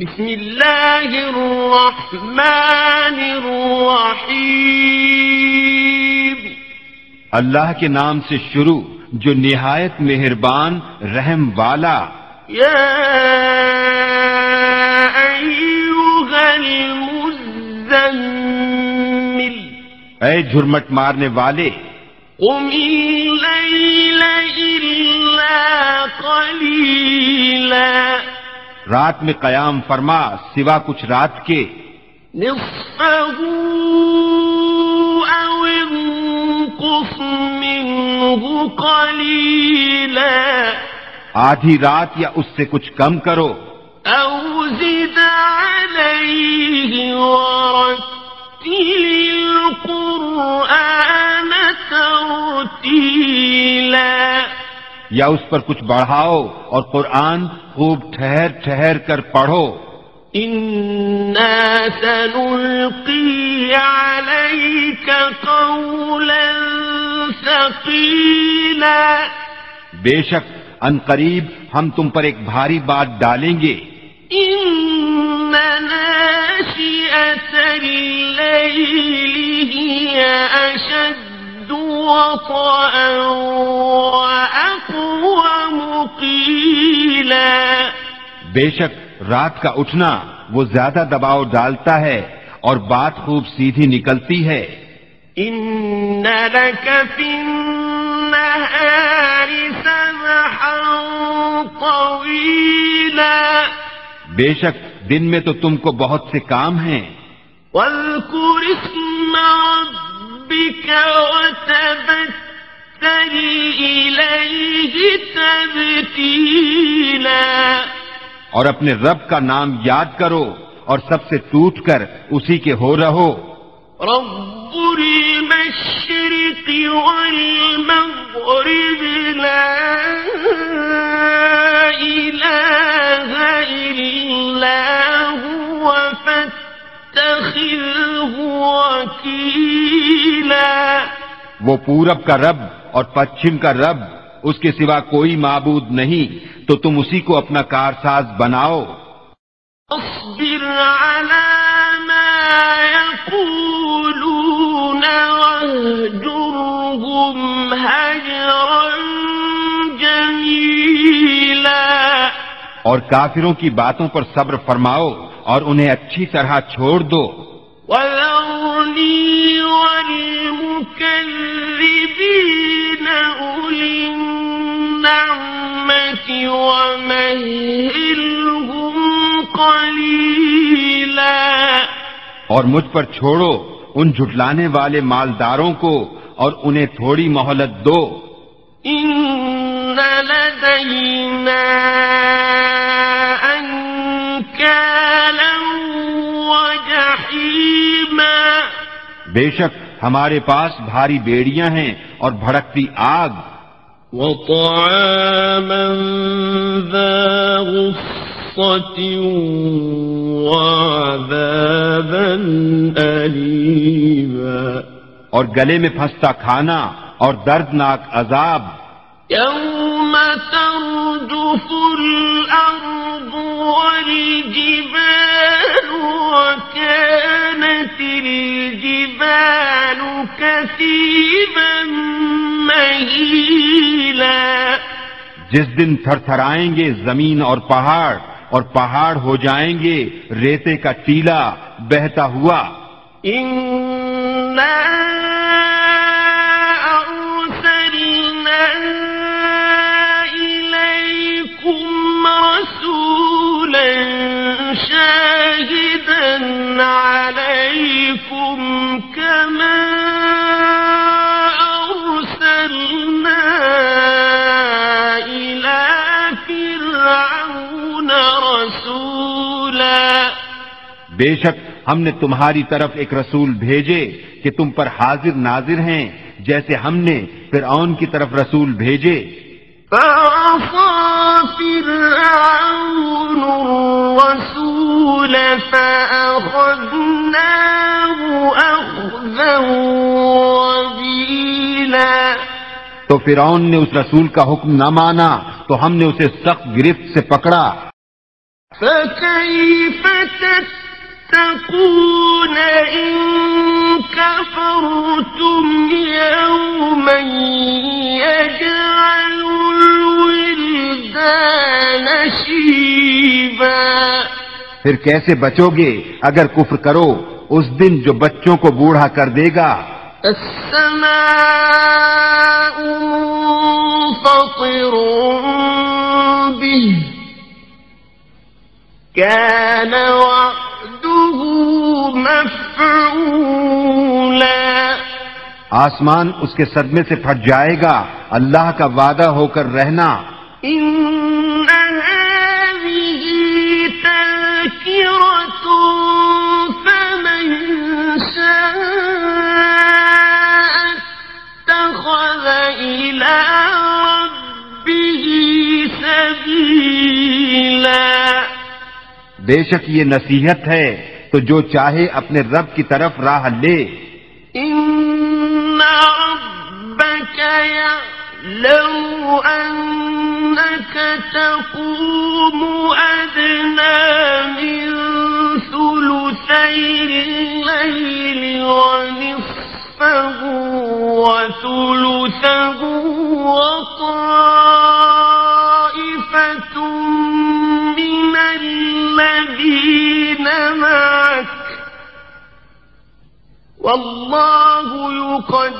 بسم اللہ الرحمن الرحیم اللہ کے نام سے شروع جو نہایت مہربان رحم والا۔ یا ایوہا المزمل۔ اے جھرمٹ مارنے والے۔ قم اللیل الا قلیلا۔ رات میں قیام فرما سوا کچھ رات کے۔ نصفه او انقص منه قلیلا۔ آدھی رات یا اس سے کچھ کم کرو۔ او زد علیہ ورتل القرآن یا اس پر کچھ بڑھاؤ اور قرآن خوب ٹھہر ٹھہر کر پڑھو۔ إنا سنلقي عليك قولا ثقيلا۔ بے شک ان قریب ہم تم پر ایک بھاری بات ڈالیں گے۔ إن ناشئة الليل هي أشد وطئا وأقوم قيلا. بے شک رات کا اٹھنا وہ زیادہ دباؤ ڈالتا ہے اور بات خوب سیدھی نکلتی ہے۔ إن لك في النهار سبحا طويلا. بے شک دن میں تو تم کو بہت سے کام ہیں۔ واذكر اسم ربك اور اپنے رب کا نام یاد کرو اور سب سے ٹوٹ کر اسی کے ہو رہو۔ رب المشرق والمغرب لا إله إلا هو فاتخذه وكيلا. وہ پورب کا رب اور پچھم کا رب اس کے سوا کوئی معبود نہیں تو تم اسی کو اپنا کارساز بناؤ۔ اصبر على ما يقولون واهجرهم هجرا جميلا۔ اور کافروں کی باتوں پر صبر فرماؤ اور انہیں اچھی طرح چھوڑ دو۔ وذرني والمكذبين النعمة ومهلهم قليلا. اور مجھ پر چھوڑو ان جھٹلانے والے مالداروں کو اور انہیں تھوڑی مہلت دو۔ إن لدينا وجحيما. بے شک ہمارے پاس بھاری بیڑیاں ہیں اور بھڑکتی آگ۔ وطعاما ذا غصة وعذابا أليما. اور گلے میں پھنستا کھانا اور دردناک عذاب. يوم ترجف الأرض والجبال وكانت الجبال كثيبا جس دن تھر تھرائیں گے زمین اور پہاڑ اور پہاڑ ہو جائیں گے ریتے کا ٹیلا بہتا ہوا۔ بے شک ہم نے تمہاری طرف ایک رسول بھیجے کہ تم پر حاضر ناظر ہیں جیسے ہم نے فرعون کی طرف رسول بھیجے۔ فرعون الرسول تو فرعون نے اس رسول کا حکم نہ مانا تو ہم نے اسے سخت گرفت سے پکڑا۔ فكيف تتقون إن كفرتم يوما يجعل الولدان شيبا. پھر کیسے بچو گے؟ اگر کفر کرو اس دن جو بچوں کو بوڑھا کر دے گا۔ السماء منفطر به. كان وعلا آسمان اس کے صدمے سے پھٹ جائے گا۔ اللہ کا وعدہ ہو کر رہنا۔ بے شک یہ نصیحت ہے تو جو چاہے اپنے رب کی طرف راہ لے۔ ربك يعلم أنك تقوم أدنى من ثلثي الليل ونصفه وثلثه وطائفة من الذين معك. والله يقدر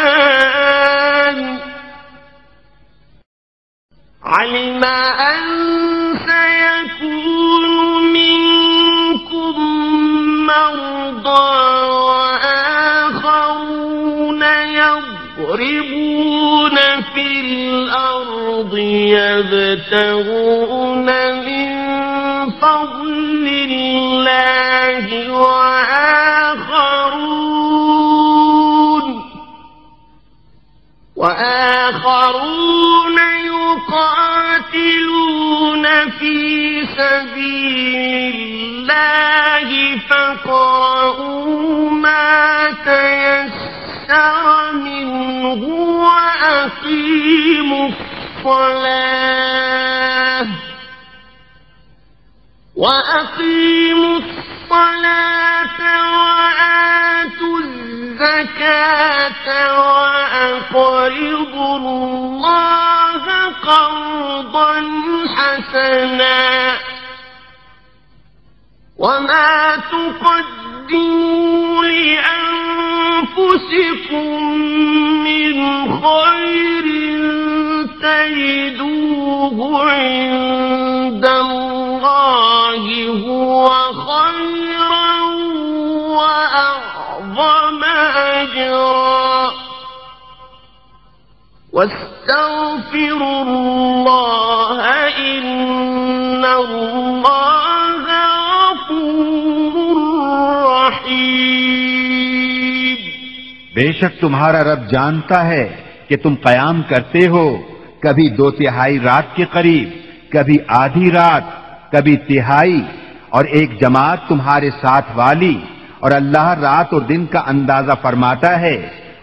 يضربون في الأرض يبتغون من فضل الله وآخرون وآخرون يقاتلون في سبيل الله فاقرؤوا ما تيسر منه وأقيموا الصلاة وأقيموا الصلاة وآتوا الزكاة وأقرضوا الله قرضا حسنا وما تقدموا لأنفسكم من خير تجدوه عند الله هو خيرا وأعظم أجرا. واستغفروا الله إن الله غفور رحيم. بے شک تمہارا رب جانتا ہے کہ تم قیام کرتے ہو، کبھی دو تہائی رات کے قریب، کبھی آدھی رات، کبھی تہائی، اور ایک جماعت تمہارے ساتھ والی اور اللہ رات اور دن کا اندازہ فرماتا ہے،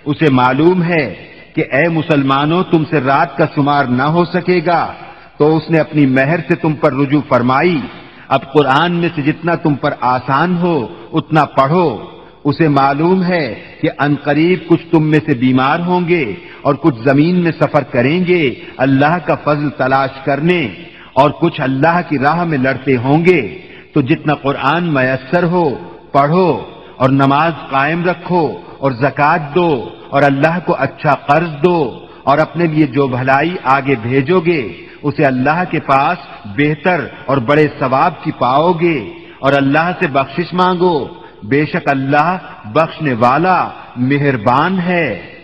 اسے معلوم ہے کہ اے مسلمانوں، تم سے رات کا شمار نہ ہو سکے گا۔ تو اس نے اپنی مہر سے تم پر رجوع فرمائی۔ اب قرآن میں سے جتنا تم پر آسان ہو، اتنا پڑھو۔ اسے معلوم ہے کہ انقریب کچھ تم میں سے بیمار ہوں گے اور کچھ زمین میں سفر کریں گے، اللہ کا فضل تلاش کرنے۔ اور کچھ اللہ کی راہ میں لڑتے ہوں گے۔ تو جتنا قرآن میسر ہو، پڑھو۔ اور نماز قائم رکھو اور زکات دو۔ اور اللہ کو اچھا قرض دو اور اپنے لیے جو بھلائی آگے بھیجو گے، اسے اللہ کے پاس بہتر اور بڑے ثواب کی پاؤ گے۔ اور اللہ سے بخشش مانگو، بے شک اللہ بخشنے والا مہربان ہے۔